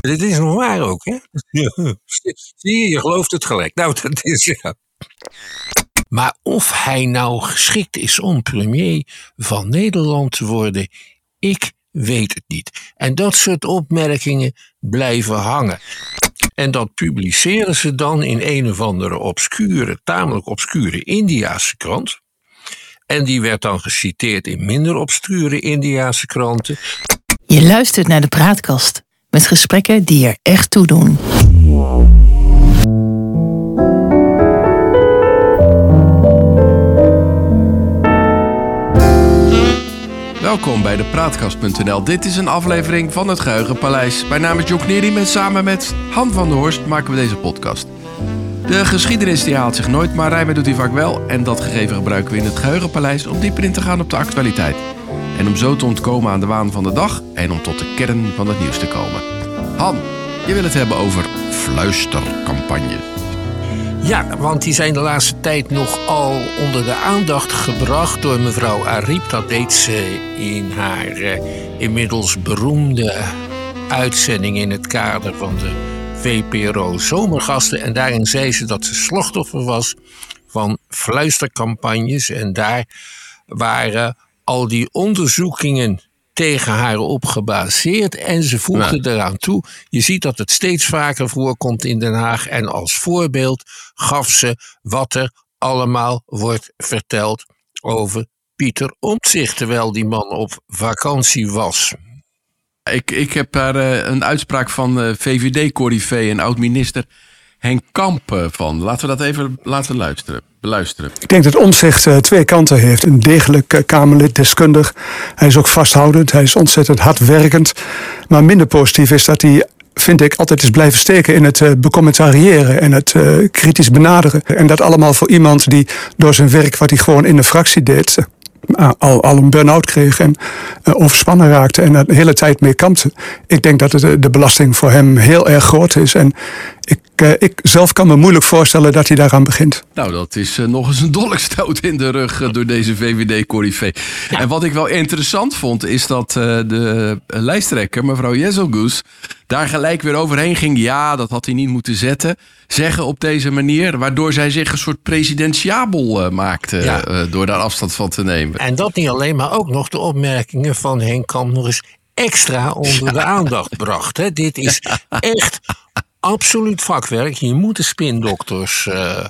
Dit is nog waar ook, hè? Zie je, je gelooft het gelijk. Nou, dat is ja. Maar of hij nou geschikt is om premier van Nederland te worden, ik weet het niet. En dat soort opmerkingen blijven hangen. En dat publiceren ze dan in een of andere obscure, tamelijk obscure Indiaanse krant. En die werd dan geciteerd in minder obscure Indiaanse kranten. Je luistert naar de praatkast met gesprekken die er echt toe doen. Welkom bij de Praatkast.nl. Dit is een aflevering van het Geheugenpaleis. Mijn naam is John Knerim en samen met Han van der Horst maken we deze podcast. De geschiedenis die haalt zich nooit, maar rijmen doet hij vaak wel. En dat gegeven gebruiken we in het Geheugenpaleis om dieper in te gaan op de actualiteit. Om zo te ontkomen aan de waan van de dag en om tot de kern van het nieuws te komen. Han, je wil het hebben over fluistercampagne. Ja, want die zijn de laatste tijd nogal onder de aandacht gebracht door mevrouw Ariep. Dat deed ze in haar eh, inmiddels beroemde uitzending in het kader van de VPRO Zomergasten. En daarin zei ze dat ze slachtoffer was van fluistercampagnes. En daar waren al die onderzoekingen tegen haar op gebaseerd. En ze voegde eraan toe. Je ziet dat het steeds vaker voorkomt in Den Haag. En als voorbeeld gaf ze wat er allemaal wordt verteld over Pieter Omtzigt. Terwijl die man op vakantie was. Ik, ik heb daar uh, een uitspraak van uh, VVD-corrivé en oud-minister Henk Kamp uh, van. Laten we dat even laten luisteren. Beluisteren. Ik denk dat Omtzigt uh, twee kanten heeft. Een degelijk uh, Kamerlid, deskundig. Hij is ook vasthoudend. Hij is ontzettend hardwerkend. Maar minder positief is dat hij vind ik, altijd is blijven steken in het uh, becommentariëren en het kritisch benaderen. En dat allemaal voor iemand die door zijn werk, wat hij gewoon in de fractie deed, al, al een burn-out kreeg en overspannen raakte en er de hele tijd mee kampte. Ik denk dat de belasting voor hem heel erg groot is. En ik, uh, ik zelf kan me moeilijk voorstellen dat hij daaraan begint. Nou, dat is uh, nog eens een dolkstoot in de rug uh, door deze VVD-corrivé. Ja. En wat ik wel interessant vond, is dat de lijsttrekker, mevrouw Jezelgoes, daar gelijk weer overheen ging. Ja, dat had hij niet moeten zetten. Zeggen op deze manier, waardoor zij zich een soort presidentiabel maakte ja. door daar afstand van te nemen. En dat niet alleen, maar ook nog de opmerkingen van Henk Kamp nog eens extra onder de aandacht bracht. Hè. Dit is echt absoluut vakwerk. Hier moeten spindokters uh,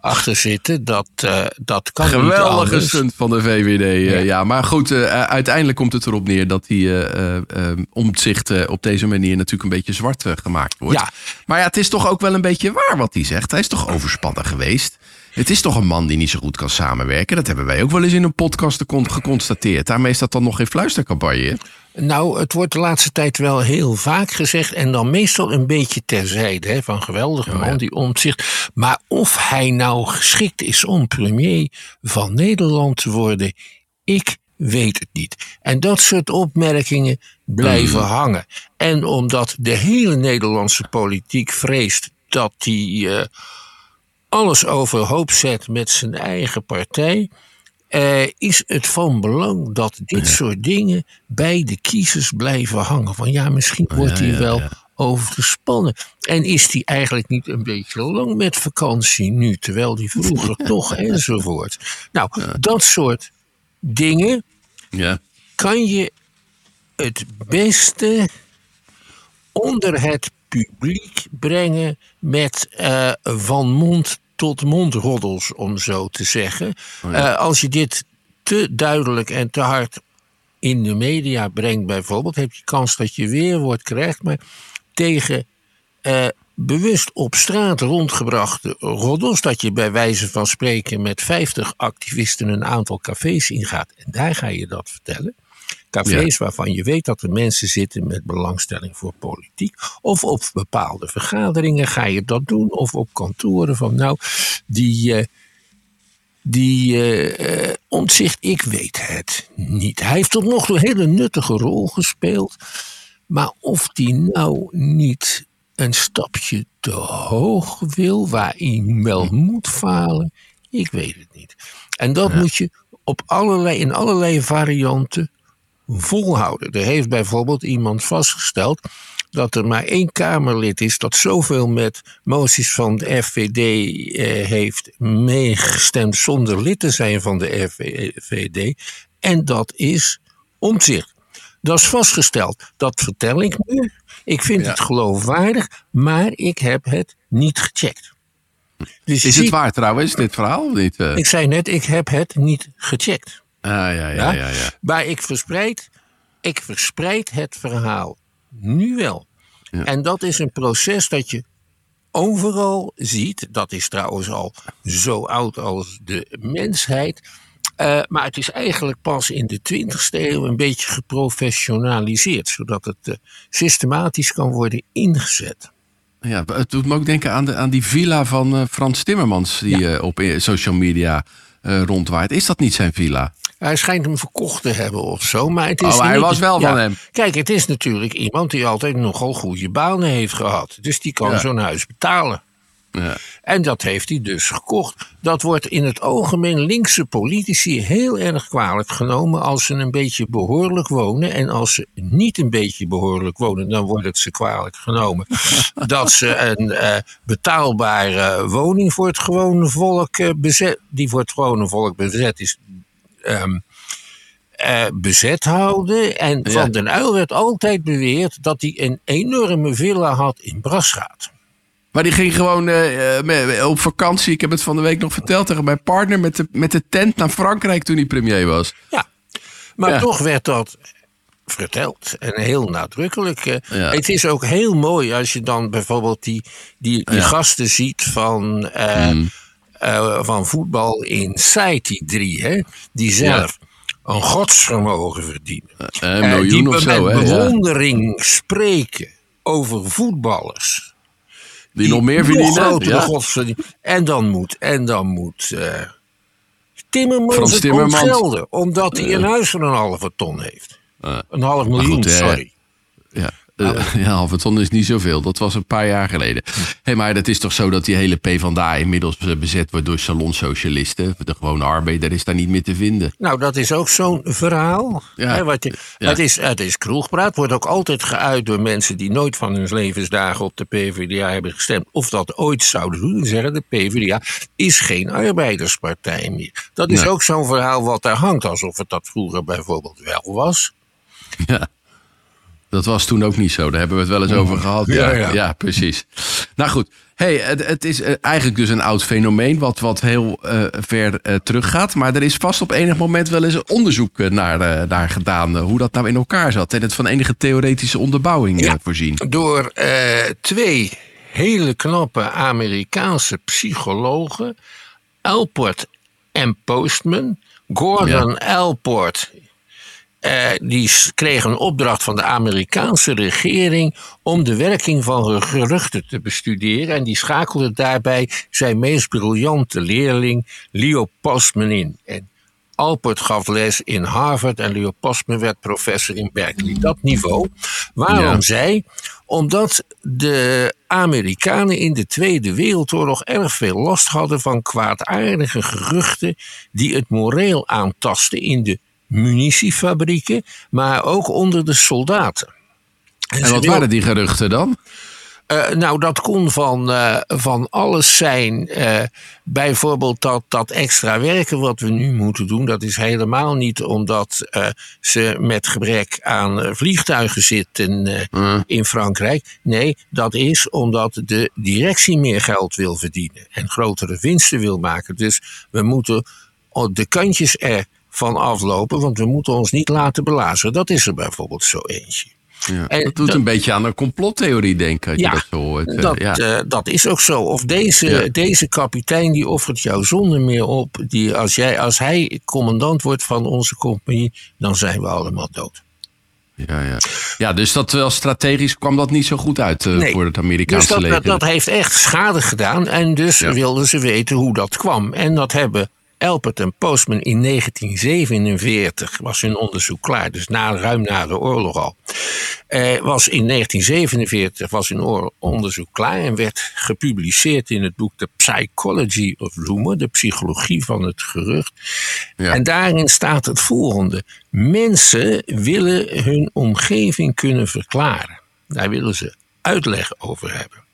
achter zitten. Dat, uh, dat kan Geweldige stunt van de VVD. Uh, ja. ja. maar goed, uiteindelijk komt het erop neer dat hij omzicht op deze manier natuurlijk een beetje zwart gemaakt wordt. Ja. Maar ja, het is toch ook wel een beetje waar wat hij zegt. Hij is toch overspannen geweest. Het is toch een man die niet zo goed kan samenwerken. Dat hebben wij ook wel eens in een podcast geconstateerd. Daarmee is dat dan nog geen fluistercampagne. Nou, het wordt de laatste tijd wel heel vaak gezegd. En dan meestal een beetje terzijde. Hè, van geweldige man oh, ja. die omzicht. Maar of hij nou geschikt is om premier van Nederland te worden. Ik weet het niet. En dat soort opmerkingen blijven mm. hangen. En omdat de hele Nederlandse politiek vreest dat hij uh, alles overhoop zet met zijn eigen partij uh, is het van belang dat dit ja. soort dingen bij de kiezers blijven hangen. Van ja, misschien wordt hij ja, ja, wel overgespannen. En is hij eigenlijk niet een beetje lang met vakantie nu, terwijl die vroeger toch enzovoort. Nou, dat soort dingen kan je het beste onder het publiek brengen met uh, van mond tot mondroddels, om zo te zeggen. Oh ja. uh, als je dit te duidelijk en te hard in de media brengt, bijvoorbeeld, heb je kans dat je weerwoord krijgt. Maar tegen uh, bewust op straat rondgebrachte roddels, dat je bij wijze van spreken met 50 activisten een aantal cafés ingaat en daar ga je dat vertellen. Cafés ja. waarvan je weet dat er mensen zitten met belangstelling voor politiek. Of op bepaalde vergaderingen ga je dat doen. Of op kantoren van nou, die, uh, die uh, ontzicht, ik weet het niet. Hij heeft tot nog toe een hele nuttige rol gespeeld. Maar of die nou niet een stapje te hoog wil, waar hij wel moet falen, ik weet het niet. En dat ja. moet je op allerlei, in allerlei varianten volhouden. Er heeft bijvoorbeeld iemand vastgesteld dat er maar één Kamerlid is dat zoveel met moties van de FVD eh, heeft meegestemd zonder lid te zijn van de FVD. En dat is omzicht. Dat is vastgesteld. Dat vertel ik nu. Ik vind Ja. het geloofwaardig, maar ik heb het niet gecheckt. Dus Is het ziet- waar trouwens, dit verhaal of niet? eh? Ik zei net, ik heb het niet gecheckt. Ah, ja, ja, ja, ja. ja. Maar ik verspreid, ik verspreid het verhaal nu wel. Ja. En dat is een proces dat je overal ziet. Dat is trouwens al zo oud als de mensheid. Eh, maar het is eigenlijk pas in de 20e eeuw een beetje geprofessionaliseerd. Zodat het eh, systematisch kan worden ingezet. Ja, het doet me ook denken aan, de, aan die villa van eh, Frans Timmermans die op social media rondwaait. Is dat niet zijn villa? Hij schijnt hem verkocht te hebben of zo. Maar het is Oh, hij niet- was wel van hem. Kijk, het is natuurlijk iemand die altijd nogal goede banen heeft gehad. Dus die kan Ja. zo'n huis betalen. Ja. En dat heeft hij dus gekocht. Dat wordt in het algemeen linkse politici heel erg kwalijk genomen als ze een beetje behoorlijk wonen. En als ze niet een beetje behoorlijk wonen, dan wordt het ze kwalijk genomen. dat ze een eh, betaalbare woning voor het gewone volk eh, bezet, die voor het gewone volk bezet is, ehm, eh, bezet houden. En Ja. Van den Uyl werd altijd beweerd dat hij een enorme villa had in Brasgaat. Maar die ging gewoon eh, eh, op vakantie. Ik heb het van de week nog verteld tegen mijn partner met de, met de tent naar Frankrijk toen hij premier was. Ja, maar Ja. toch werd dat verteld en heel nadrukkelijk. Ja. Het is ook heel mooi als je dan bijvoorbeeld die, die, die Ja. gasten ziet van, Mm. Eh, van voetbal in die drie, hè, die zelf een godsvermogen verdienen. Eh, een Eh, miljoen die of zo, met? Ja. bewondering spreken over voetballers. Die nog meer verdienen. Ja. En dan moet, en dan moet Timmermans Frans het Timmermans. ontgelden. Omdat hij een huis van een halve ton heeft. Een half miljoen, goed, sorry. Ja, eh, ja, halve ton is niet zoveel. Dat was een paar jaar geleden. Hey, maar het is toch zo dat die hele PvdA inmiddels eh, bezet wordt door salonsocialisten. De gewone arbeider is daar niet meer te vinden. Nou, dat is ook zo'n verhaal. Ja. Wat Ja. het, is, het is kroegpraat. Wordt ook altijd geuit door mensen die nooit van hun levensdagen op de PvdA hebben gestemd. Of dat ooit zouden doen. Zeggen de PvdA is geen arbeiderspartij meer. Dat is Nee. ook zo'n verhaal wat daar hangt. Alsof het dat vroeger bijvoorbeeld wel was. Ja. Dat was toen ook niet zo. Daar hebben we het wel eens over gehad. Ja, Ja, ja. ja. precies. Nou goed. Hey, het, het is eh, eigenlijk dus een oud fenomeen wat, wat heel eh, ver eh, teruggaat. Maar er is vast op enig moment wel eens een onderzoek naar, naar gedaan. hoe dat nou in elkaar zat. En het van enige theoretische onderbouwing Ja. voorzien. Door twee hele knappe Amerikaanse psychologen. Alport en Postman. Gordon Alport. Eh, die kreeg een opdracht van de Amerikaanse regering om de werking van geruchten te bestuderen. En die schakelde daarbij zijn meest briljante leerling Leo Postman in. En Alpert gaf les in Harvard en Leo Postman werd professor in Berkeley. Dat niveau. Waarom Ja. zij? Omdat de Amerikanen in de Tweede Wereldoorlog erg veel last hadden van kwaadaardige geruchten die het moreel aantasten in de munitiefabrieken, maar ook onder de soldaten. En wat waren die geruchten dan? eh, nou, dat kon van, eh, van alles zijn. Eh, bijvoorbeeld dat, dat extra werken wat we nu moeten doen, dat is helemaal niet omdat ze met gebrek aan vliegtuigen zitten Mm. in Frankrijk. Nee, dat is omdat de directie meer geld wil verdienen en grotere winsten wil maken. Dus we moeten op de kantjes ervan aflopen, want we moeten ons niet laten belazeren. Dat is er bijvoorbeeld zo eentje. Ja, En dat doet dat- een beetje aan een complottheorie denken. Als Ja, je dat zo hoort. eh, Dat, ja. eh, dat is ook zo. Of deze, Ja. deze kapitein die offert jou zonder meer op. Die, als, jij, als hij commandant wordt van onze compagnie, dan zijn we allemaal dood. Ja, ja. ja, dus dat wel strategisch kwam dat niet zo goed uit eh, Nee. voor het Dus Amerikaanse dat, leger. dat, dat heeft echt schade gedaan. En dus wilden ze weten hoe dat kwam. En dat hebben Elpert en Postman in 1947, was hun onderzoek klaar. Dus na, ruim na de oorlog al. Eh, was in 1947 was hun onderzoek klaar en werd gepubliceerd in het boek The Psychology of Rumor, de psychologie van het gerucht. Ja. En daarin staat het volgende: mensen willen hun omgeving kunnen verklaren. Daar willen ze uitleg over hebben.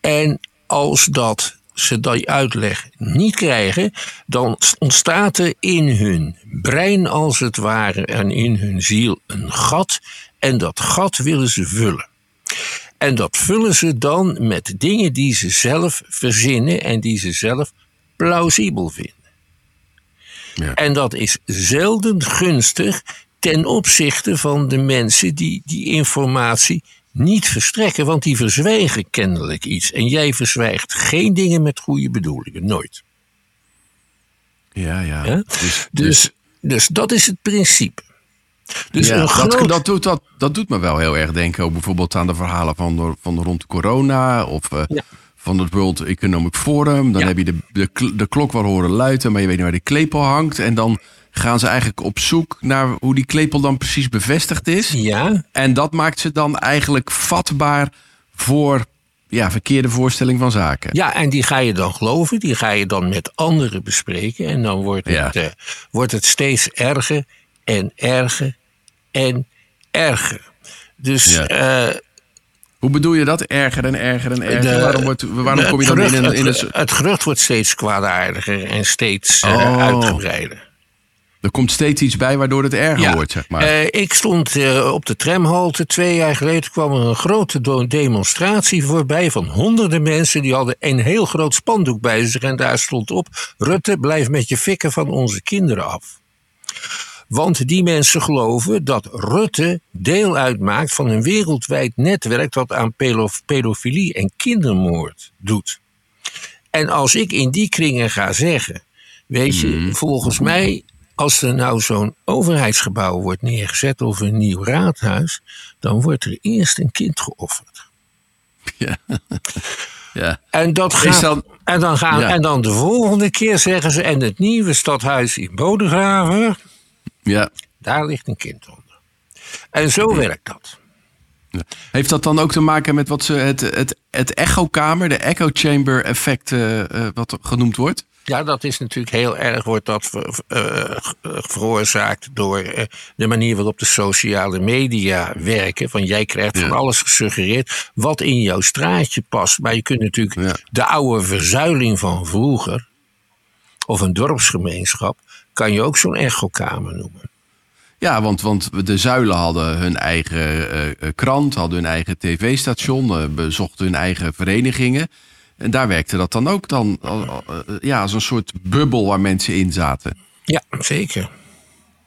En als dat ze die uitleg niet krijgen, dan ontstaat er in hun brein als het ware en in hun ziel een gat. En dat gat willen ze vullen. En dat vullen ze dan met dingen die ze zelf verzinnen en die ze zelf plausibel vinden. Ja. En dat is zelden gunstig ten opzichte van de mensen die die informatie niet verstrekken, want die verzwijgen kennelijk iets. En jij verzwijgt geen dingen met goede bedoelingen, nooit. Ja, ja. ja? Dus, dus, dus, dus dat is het principe. Dus ja, dat, dat, doet, dat, dat doet me wel heel erg denken ook bijvoorbeeld aan de verhalen van, van rond corona of uh, van het World Economic Forum. Dan heb je de, de, de klok wel horen luiden, maar je weet niet waar die klepel hangt. En dan gaan ze eigenlijk op zoek naar hoe die klepel dan precies bevestigd is. Ja. En dat maakt ze dan eigenlijk vatbaar voor ja, verkeerde voorstelling van zaken. Ja, en die ga je dan geloven, die ga je dan met anderen bespreken. En dan wordt het, uh, wordt het steeds erger en erger en erger. Dus. Ja. Uh, hoe bedoel je dat? Erger en erger en erger? waarom wordt, waarom kom je dan in een... In een... Het, het gerucht wordt steeds kwaadaardiger en steeds uh, oh. uitgebreider. Er komt steeds iets bij waardoor het erger wordt, zeg maar. Uh, ik stond uh, op de tramhalte. Twee jaar geleden kwam er een grote demonstratie voorbij van honderden mensen. Die hadden een heel groot spandoek bij zich. En daar stond op: Rutte, blijf met je fikken van onze kinderen af. Want die mensen geloven dat Rutte deel uitmaakt van een wereldwijd netwerk dat aan pedofilie en kindermoord doet. En als ik in die kringen ga zeggen, weet je, mm. volgens mij als er nou zo'n overheidsgebouw wordt neergezet of een nieuw raadhuis, dan wordt er eerst een kind geofferd. Ja. ja. En, dat gaat, dan, en, dan gaan, en dan de volgende keer zeggen ze, en het nieuwe stadhuis in Bodegraven, ja. daar ligt een kind onder. En zo werkt dat. Heeft dat dan ook te maken met wat ze het, het, het echokamer, de echo chamber effect, uh, wat genoemd wordt? Ja, dat is natuurlijk heel erg, wordt dat uh, veroorzaakt door uh, de manier waarop de sociale media werken. Van jij krijgt van alles gesuggereerd wat in jouw straatje past. Maar je kunt natuurlijk de oude verzuiling van vroeger, of een dorpsgemeenschap, kan je ook zo'n echokamer noemen. Ja, want, want de zuilen hadden hun eigen krant, hadden hun eigen tv-station, bezochten hun eigen verenigingen. En daar werkte dat dan ook dan ja, als een soort bubbel waar mensen in zaten. Ja, zeker.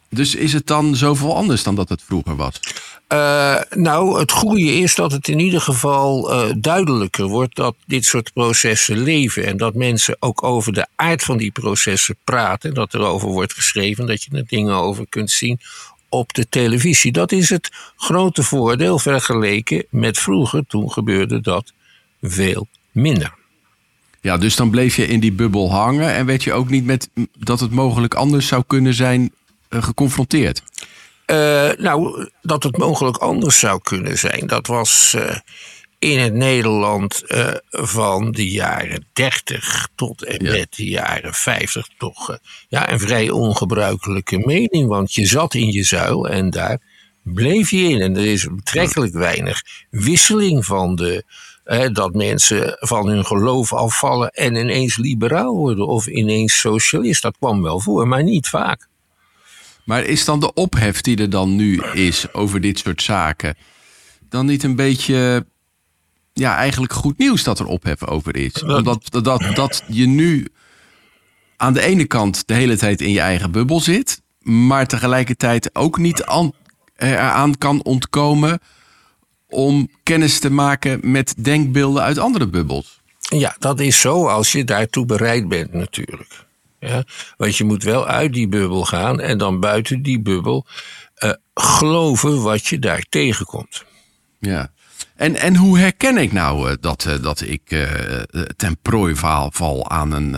Dus is het dan zoveel anders dan dat het vroeger was? Uh, nou, het goede is dat het in ieder geval uh, duidelijker wordt dat dit soort processen leven. En dat mensen ook over de aard van die processen praten. Dat er over wordt geschreven, dat je er dingen over kunt zien op de televisie. Dat is het grote voordeel vergeleken met vroeger. Toen gebeurde dat veel minder. Ja, dus dan bleef je in die bubbel hangen en werd je ook niet met dat het mogelijk anders zou kunnen zijn uh, geconfronteerd? Uh, nou, dat het mogelijk anders zou kunnen zijn, dat was uh, in het Nederland van de jaren 30 tot en met de jaren 50 toch ja, een vrij ongebruikelijke mening. Want je zat in je zuil en daar bleef je in. En er is betrekkelijk weinig wisseling van de dat mensen van hun geloof afvallen en ineens liberaal worden of ineens socialist. Dat kwam wel voor, maar niet vaak. Maar is dan de ophef die er dan nu is over dit soort zaken dan niet een beetje ja, eigenlijk goed nieuws dat er ophef over is? Omdat dat, dat je nu aan de ene kant de hele tijd in je eigen bubbel zit, maar tegelijkertijd ook niet aan, eraan kan ontkomen om kennis te maken met denkbeelden uit andere bubbels. Ja, dat is zo als je daartoe bereid bent natuurlijk. Ja, want je moet wel uit die bubbel gaan en dan buiten die bubbel uh, geloven wat je daar tegenkomt. Ja. En, en hoe herken ik nou uh, dat, uh, dat ik ten prooi val aan een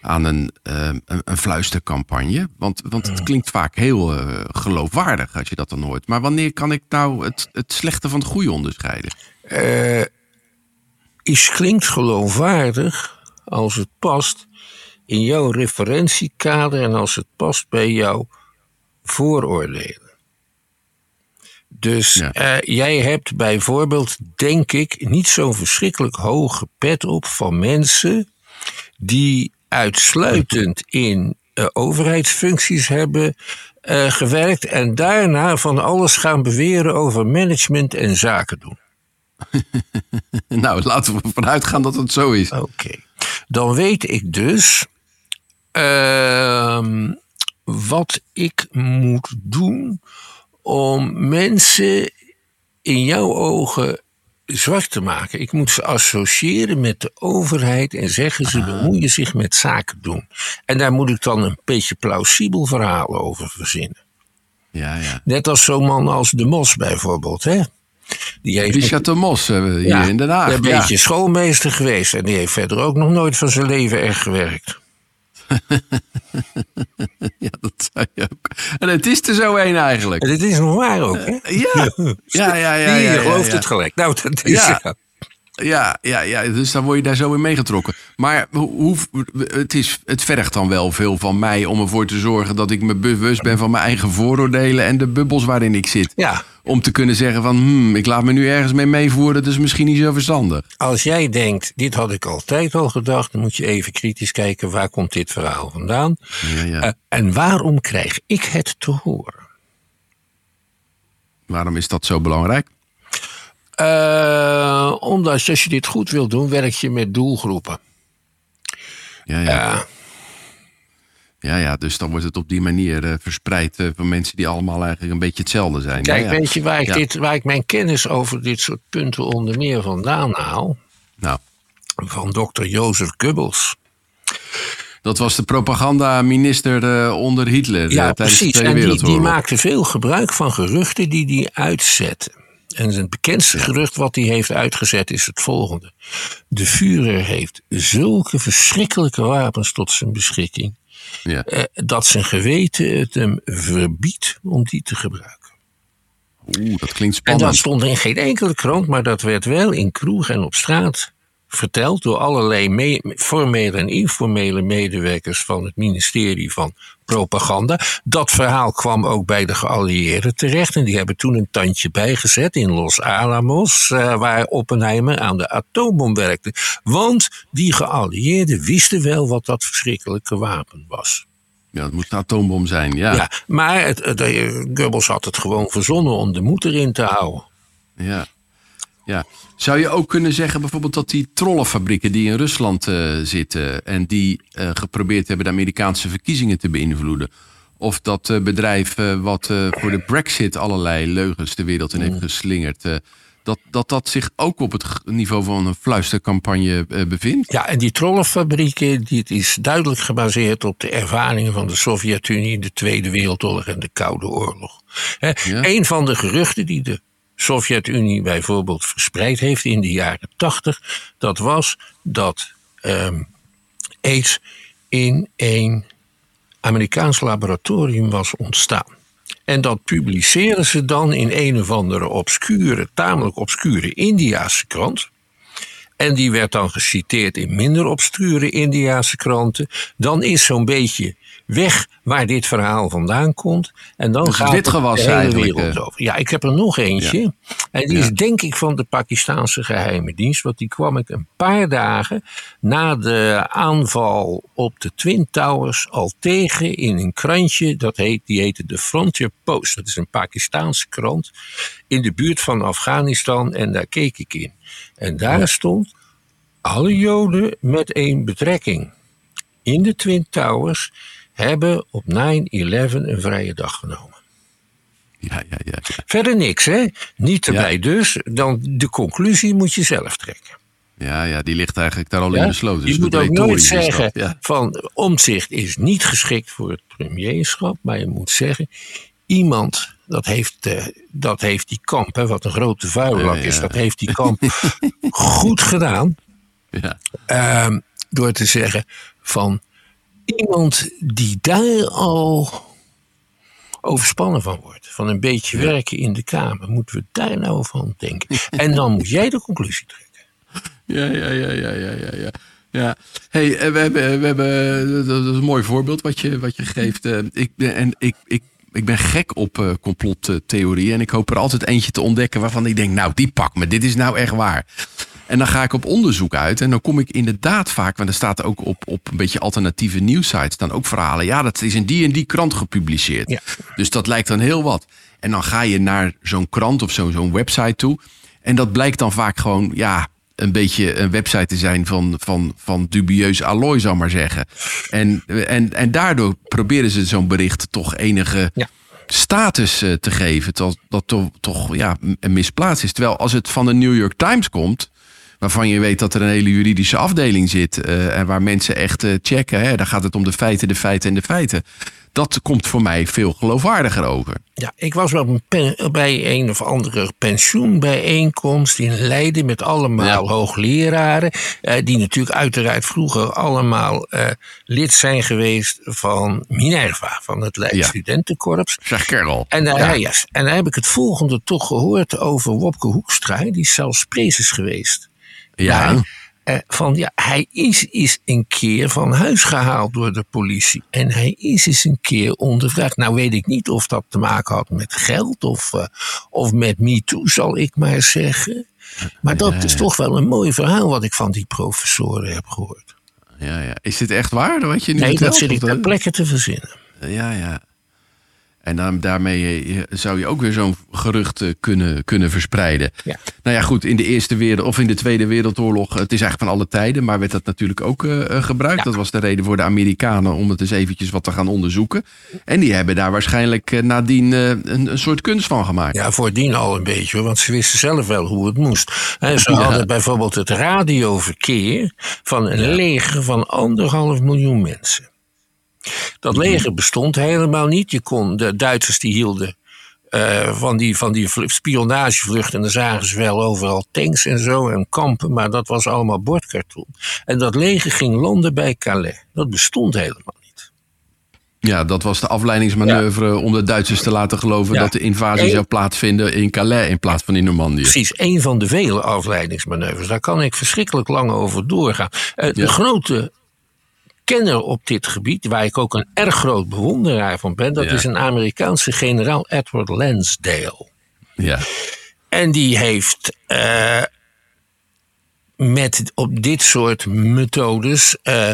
aan een, uh, een, fluistercampagne? Want, want het klinkt vaak heel uh, geloofwaardig als je dat dan hoort. Maar wanneer kan ik nou het, het slechte van het goede onderscheiden? Uh, iets klinkt geloofwaardig als het past in jouw referentiekader en als het past bij jouw vooroordelen. Dus Ja. eh, jij hebt bijvoorbeeld, denk ik, niet zo'n verschrikkelijk hoge pet op van mensen die uitsluitend in eh, overheidsfuncties hebben eh, gewerkt en daarna van alles gaan beweren over management en zaken doen. Nou, laten we vanuit gaan dat het zo is. Oké. Dan weet ik dus ehm, wat ik moet doen om mensen in jouw ogen zwart te maken. Ik moet ze associëren met de overheid en zeggen ze bemoeien zich met zaken doen. En daar moet ik dan een beetje plausibel verhaal over verzinnen. Ja, ja. Net als zo'n man als De Mos bijvoorbeeld. Hè? Die heeft Richard de Mos hebben we hier in Den Haag. Een Ja. beetje schoolmeester geweest. En die heeft verder ook nog nooit van zijn leven echt gewerkt. ja, dat zou je ook. En het is er zo een eigenlijk. En dit is nog waar ook, hè? Ja, ja, ja, ja. ja, gelooft het gelijk. Nou, dat is... Ja. Ja. Ja, ja, dus dan word je daar zo in meegetrokken. Maar hoe, hoe- het, is, het vergt dan wel veel van mij om ervoor te zorgen dat ik me bewust ben van mijn eigen vooroordelen en de bubbels waarin ik zit. Ja, Om te kunnen zeggen van, hmm, ik laat me nu ergens mee meevoeren, dat is misschien niet zo verstandig. als jij denkt, dit had ik altijd al gedacht... dan moet je even kritisch kijken, waar komt dit verhaal vandaan? Ja, ja. Eh, en waarom krijg ik het te horen? Waarom is dat zo belangrijk? Eh, omdat als je dit goed wil doen, werk je met doelgroepen. Ja, ja. Ja, Ja, ja, dus dan wordt het op die manier eh, verspreid eh, van mensen die allemaal eigenlijk een beetje hetzelfde zijn. Kijk, ja. weet je waar ik, Ja. dit, waar ik mijn kennis over dit soort punten onder meer vandaan haal? Nou, Van dokter Jozef Goebbels. dat was de propagandaminister eh, onder Hitler eh, Ja, tijdens precies. de Tweede En die, die Wereldoorlog. maakte veel gebruik van geruchten die hij uitzette. En het bekendste gerucht wat hij heeft uitgezet is het volgende. De Führer heeft zulke verschrikkelijke wapens tot zijn beschikking... Ja. eh, dat zijn geweten het hem verbiedt om die te gebruiken. Oeh, dat klinkt En spannend. dat stond in geen enkele krant, maar dat werd wel in kroeg en op straat verteld door allerlei me- formele en informele medewerkers van het ministerie van Propaganda. Dat verhaal kwam ook bij de geallieerden terecht en die hebben toen een tandje bijgezet in Los Alamos, eh, waar Oppenheimer aan de atoombom werkte. Want die geallieerden wisten wel wat dat verschrikkelijke wapen was. Ja, het moest een atoombom zijn, ja. Ja, maar het, het, eh, Goebbels had het gewoon verzonnen om de moed erin te houden. Ja. Ja. Zou je ook kunnen zeggen bijvoorbeeld dat die trollenfabrieken die in Rusland eh, zitten en die eh, geprobeerd hebben de Amerikaanse verkiezingen te beïnvloeden, of dat eh, bedrijf wat voor de Brexit allerlei leugens de wereld in heeft geslingerd, eh, dat, dat dat zich ook op het niveau van een fluistercampagne bevindt? Ja, en die trollenfabrieken, dit is duidelijk gebaseerd op de ervaringen van de Sovjet-Unie de Tweede Wereldoorlog en de Koude Oorlog. Ja. Een van de geruchten die de Sovjet-Unie bijvoorbeeld verspreid heeft in de jaren tachtig, dat was dat ehm aids in een Amerikaans laboratorium was ontstaan. En dat publiceren ze dan in een of andere obscure, tamelijk obscure Indiaanse krant. En die werd dan geciteerd in minder obscure Indiaanse kranten. Dan is zo'n beetje weg waar dit verhaal vandaan komt. En dan Dus gaat witgewas het de hele wereld eh. over. Ja, ik heb er nog eentje. En die Ja. is denk ik van de Pakistanse geheime dienst. Want die kwam ik een paar dagen na de aanval op de Twin Towers al tegen in een krantje. Dat heet, die heette de Frontier Post. Dat is een Pakistaanse krant in de buurt van Afghanistan. En daar keek ik in. En daar stond alle Joden met één betrekking in de Twin Towers hebben op 9-11 een vrije dag genomen. Ja, ja, ja. ja. Verder niks, hè? Niet erbij Ja. dus. Dan de conclusie moet je zelf trekken. Ja, ja, die ligt eigenlijk daar al Ja? in besloten. je Dus moet dat ook nooit dat, zeggen van omzicht is niet geschikt voor het premierschap. Maar je moet zeggen, iemand, dat heeft, eh, dat heeft die kamp, hè, wat een grote vuillak Ja, is, dat heeft die kamp goed gedaan. Ja. Ehm, door te zeggen van iemand die daar al overspannen van wordt. Van een beetje werken in de Kamer. Moeten we daar nou van denken? En dan moet jij de conclusie trekken. Ja, ja, ja, ja, ja, ja. ja. Ja, hey, eh, we hebben, we hebben, dat is een mooi voorbeeld wat je, wat je geeft. Eh, Ik, ben- en ik, ik ik ben gek op uh, complottheorieën. En ik hoop er altijd eentje te ontdekken waarvan ik denk, nou, die pak me. Dit is nou echt waar. En dan ga ik op onderzoek uit. En dan kom ik inderdaad vaak, want er staat ook op, op een beetje alternatieve nieuwsites dan ook verhalen. Ja, dat is in die en die krant gepubliceerd. Ja. Dus dat lijkt dan heel wat. En dan ga je naar zo'n krant of zo'n website toe. En dat blijkt dan vaak gewoon, ja, een beetje een website te zijn van, van, van dubieus allooi, zal maar zeggen. En, en, en daardoor proberen ze zo'n bericht toch enige status eh, te geven. Dat dat toch, toch ja, misplaatst is. Terwijl als het van de New York Times komt waarvan je weet dat er een hele juridische afdeling zit. Uh, en waar mensen echt uh, checken. Hè, dan gaat het om de feiten, de feiten en de feiten. Dat komt voor mij veel geloofwaardiger over. Ja, ik was wel bij een of andere pensioenbijeenkomst in Leiden met allemaal hoogleraren. Uh, die natuurlijk uiteraard vroeger allemaal lid zijn geweest van Minerva, van het Leiden ja. Studentenkorps. Zeg Kerel. En, ja. yes. en daar heb ik het volgende toch gehoord over Wopke Hoekstra. Die is zelfs prezes geweest. Ja. Eh, van ja, hij is, is een keer van huis gehaald door de politie. En hij is eens een keer ondervraagd. Nou weet ik niet of dat te maken had met geld of, uh, of met MeToo, zal ik maar zeggen. Maar dat is toch wel een mooi verhaal wat ik van die professoren heb gehoord. Ja, ja. Is dit echt waar? Wat je nu nee, dat zit ik ter plekke te verzinnen. Ja, ja. En dan, daarmee eh, zou je ook weer zo'n gerucht eh, kunnen, kunnen verspreiden. Ja. Nou ja, goed, in de Eerste Wereld of in de Tweede Wereldoorlog, het is eigenlijk van alle tijden, maar werd dat natuurlijk ook uh, gebruikt. Dat was de reden voor de Amerikanen om het eens eventjes wat te gaan onderzoeken. En die hebben daar waarschijnlijk nadien een, een, soort kunst van gemaakt. Ja, voordien al een beetje, want ze wisten zelf wel hoe het moest. En ze hadden bijvoorbeeld het radioverkeer van een leger van anderhalf miljoen mensen. Dat leger bestond helemaal niet. Je kon, de Duitsers die hielden uh, van die, van die spionagevluchten. En dan zagen ze wel overal tanks en zo en kampen, maar dat was allemaal bordkarton. En dat leger ging landen bij Calais. Dat bestond helemaal niet. Ja, dat was de afleidingsmanoeuvre om de Duitsers te laten geloven dat de invasie zou plaatsvinden in Calais in plaats van in Normandië. Precies, een van de vele afleidingsmanoeuvres. Daar kan ik verschrikkelijk lang over doorgaan. Uh, de grote kenner op dit gebied, waar ik ook een erg groot bewonderaar van ben, dat is een Amerikaanse generaal Edward Lansdale. Ja. En die heeft uh, met op dit soort methodes uh,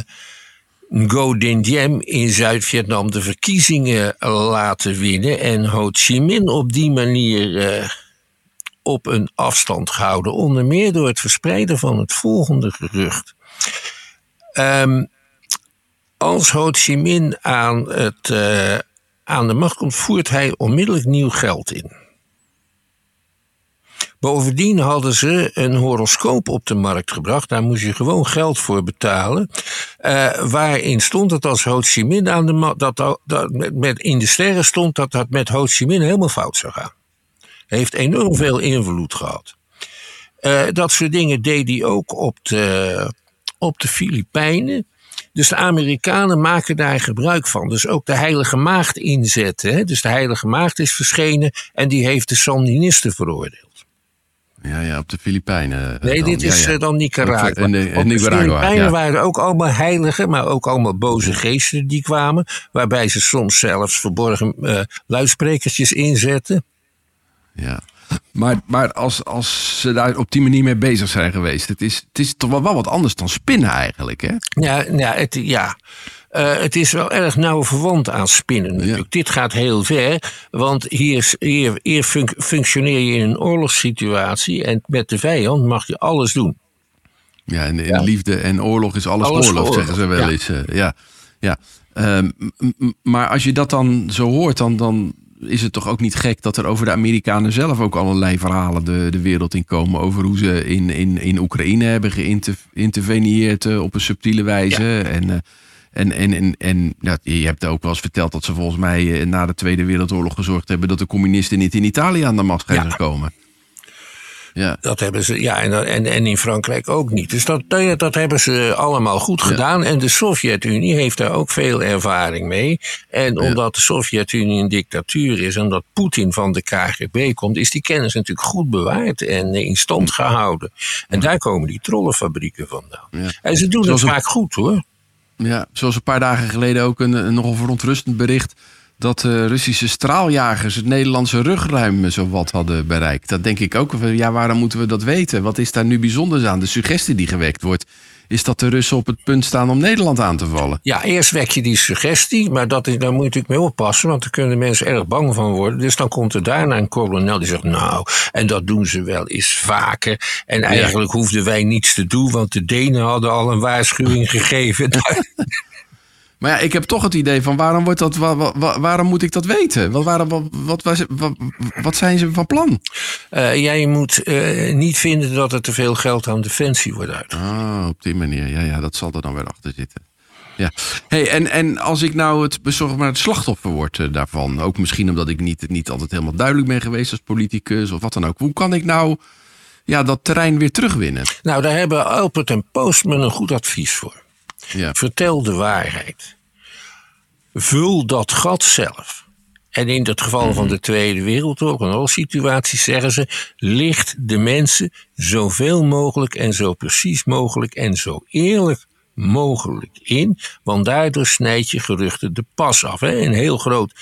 Ngo Dinh Diem in Zuid-Vietnam de verkiezingen laten winnen en Ho Chi Minh op die manier uh, op een afstand gehouden. Onder meer door het verspreiden van het volgende gerucht. Um, als Ho Chi Minh aan, het, uh, aan de macht komt, voert hij onmiddellijk nieuw geld in. Bovendien hadden ze een horoscoop op de markt gebracht. Daar moest je gewoon geld voor betalen. Uh, waarin stond dat als Ho Chi Minh aan de dat, dat met, in de sterren stond dat dat met Ho Chi Minh helemaal fout zou gaan. Heeft enorm veel invloed gehad. Uh, dat soort dingen deed hij ook op de, op de Filipijnen. Dus de Amerikanen maken daar gebruik van. Dus ook de Heilige Maagd inzetten. Hè? Dus de Heilige Maagd is verschenen en die heeft de Sandinisten veroordeeld. Ja, ja, op de Filipijnen. Nee, dit is ja, dan Nicaragua. En de, op de Filipijnen waren ook allemaal heiligen, maar ook allemaal boze geesten die kwamen. Waarbij ze soms zelfs verborgen uh, luidsprekertjes inzetten. Ja. Maar, maar als, als ze daar op die manier mee bezig zijn geweest, het is, het is toch wel, wel wat anders dan spinnen eigenlijk, hè? Ja, ja, het, ja. Uh, het is wel erg nauw verwant aan spinnen. Ja. Dit gaat heel ver, want hier, hier, hier functioneer je in een oorlogssituatie en met de vijand mag je alles doen. Ja, en ja. liefde en oorlog is alles, alles oorlog, oorlog, zeggen ze wel ja. eens. Uh, ja, ja. Um, maar als je dat dan zo hoort, dan, dan is het toch ook niet gek dat er over de Amerikanen zelf ook allerlei verhalen de, de wereld in komen. Over hoe ze in, in, in Oekraïne hebben geïnterveneerd uh, op een subtiele wijze. Ja. En, uh, en, en, en, en je hebt ook wel eens verteld dat ze volgens mij uh, na de Tweede Wereldoorlog gezorgd hebben dat de communisten niet in Italië aan de macht zijn ja. gekomen. Ja. Dat hebben ze, ja, en, en, en in Frankrijk ook niet. Dus dat, dat hebben ze allemaal goed gedaan. En de Sovjet-Unie heeft daar ook veel ervaring mee. En omdat de Sovjet-Unie een dictatuur is en dat Poetin van de KGB komt, is die kennis natuurlijk goed bewaard en in stand gehouden. En daar komen die trollenfabrieken vandaan. En ze doen het vaak goed hoor. Ja, zoals een paar dagen geleden ook een, een nogal verontrustend bericht dat de Russische straaljagers het Nederlandse rugruim zo wat hadden bereikt. Dat denk ik ook. Ja, waarom moeten we dat weten? Wat is daar nu bijzonders aan? De suggestie die gewekt wordt, is dat de Russen op het punt staan om Nederland aan te vallen. Ja, eerst wek je die suggestie, maar dat is, daar moet je natuurlijk mee oppassen, want daar kunnen mensen erg bang van worden. Dus dan komt er daarna een kolonel die zegt, nou, en dat doen ze wel eens vaker. En eigenlijk hoefden wij niets te doen, want de Denen hadden al een waarschuwing gegeven. Maar ja, ik heb toch het idee van waarom, wordt dat, waarom moet ik dat weten? Wat, wat, wat, wat, zijn ze van plan? Uh, jij moet uh, niet vinden dat er te veel geld aan defensie wordt uit. Ah, op die manier. Ja, ja, dat zal er dan wel achter zitten. Ja. Hey, en, en als ik nou het, maar het slachtoffer word uh, daarvan, ook misschien omdat ik niet, niet altijd helemaal duidelijk ben geweest als politicus of wat dan ook. Hoe kan ik nou ja, dat terrein weer terugwinnen? Nou, daar hebben Alpert en Postman een goed advies voor. Ja. Vertel de waarheid. Vul dat gat zelf. En in het geval van de Tweede Wereldoorlog, in alle situaties, zeggen ze: licht de mensen zoveel mogelijk en zo precies mogelijk en zo eerlijk mogelijk in, want daardoor snijd je geruchten de pas af. Een heel groot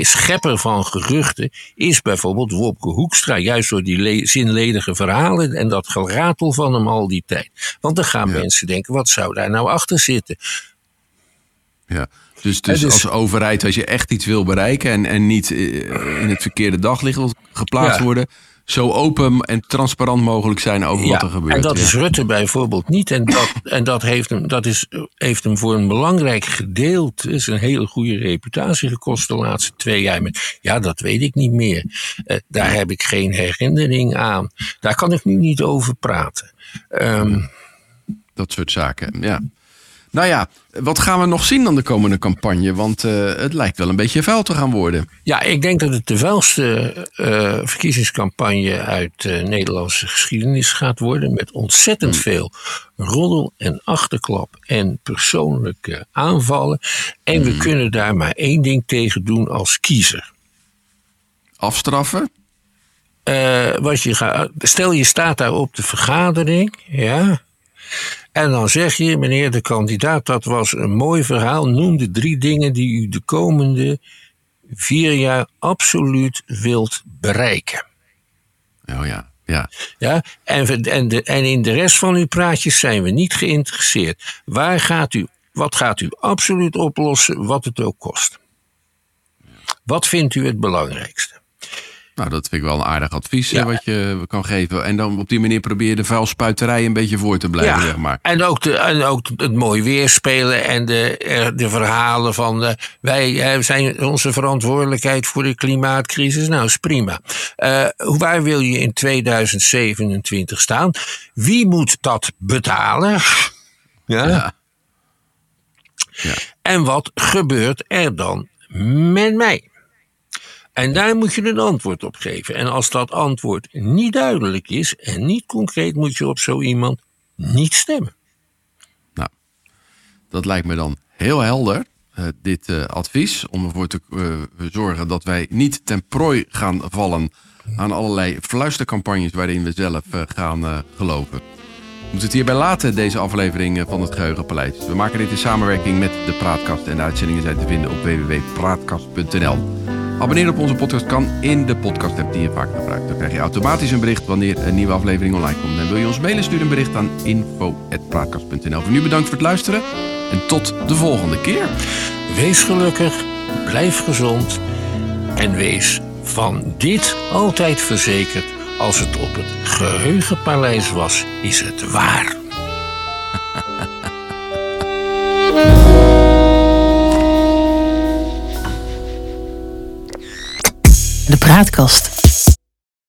schepper van geruchten is bijvoorbeeld Wopke Hoekstra, juist door die zinledige verhalen en dat geratel van hem al die tijd. Want dan gaan mensen denken, wat zou daar nou achter zitten? Ja, dus, dus, dus, als overheid, als je echt iets wil bereiken en, en niet eh, in het verkeerde daglicht geplaatst worden, zo open en transparant mogelijk zijn over wat er gebeurt. En dat is Rutte bijvoorbeeld niet. En dat, en dat, heeft, hem, dat is, heeft hem voor een belangrijk gedeelte is een hele goede reputatie gekost de laatste twee jaar. Met, ja, dat weet ik niet meer. Uh, daar heb ik geen herinnering aan. Daar kan ik nu niet over praten. Um, dat soort zaken, ja. Nou ja, wat gaan we nog zien dan de komende campagne? Want uh, het lijkt wel een beetje vuil te gaan worden. Ja, ik denk dat het de vuilste uh, verkiezingscampagne uit uh, Nederlandse geschiedenis gaat worden. Met ontzettend hmm. veel roddel en achterklap en persoonlijke aanvallen. En we hmm. kunnen daar maar één ding tegen doen als kiezer. Afstraffen? wat je gaat, stel je staat daar op de vergadering, ja. En dan zeg je, meneer de kandidaat, dat was een mooi verhaal. Noem de drie dingen die u de komende vier jaar absoluut wilt bereiken. Oh ja, ja. ja en, en, de, en in de rest van uw praatjes zijn we niet geïnteresseerd. Waar gaat u, wat gaat u absoluut oplossen, wat het ook kost? Wat vindt u het belangrijkste? Nou, dat vind ik wel een aardig advies wat je kan geven. En dan op die manier probeer je de vuilspuiterij een beetje voor te blijven, ja. zeg maar. En ook, de, en ook het mooi weerspelen en de, de verhalen van... De, wij zijn onze verantwoordelijkheid voor de klimaatcrisis. Nou, is prima. Uh, waar wil je in 2027 staan? Wie moet dat betalen? ja. ja. Ja. En wat gebeurt er dan met mij? En daar moet je een antwoord op geven. En als dat antwoord niet duidelijk is en niet concreet, moet je op zo iemand niet stemmen. Nou, dat lijkt me dan heel helder. Uh, dit uh, advies om ervoor te uh, zorgen dat wij niet ten prooi gaan vallen aan allerlei fluistercampagnes waarin we zelf gaan geloven. Moeten het hierbij laten, deze aflevering van het Geheugenpaleis. We maken dit in samenwerking met de Praatkast en de uitzendingen zijn te vinden op www.praatkast.nl. Abonneren op onze podcast kan in de podcast app die je vaak gebruikt. Dan krijg je automatisch een bericht wanneer een nieuwe aflevering online komt. En wil je ons mailen, stuur een bericht aan info.praatkast.nl. Voor nu bedankt voor het luisteren en tot de volgende keer. Wees gelukkig, blijf gezond en wees van dit altijd verzekerd. Als het op het geheugenpaleis was, is het waar. de praatkast.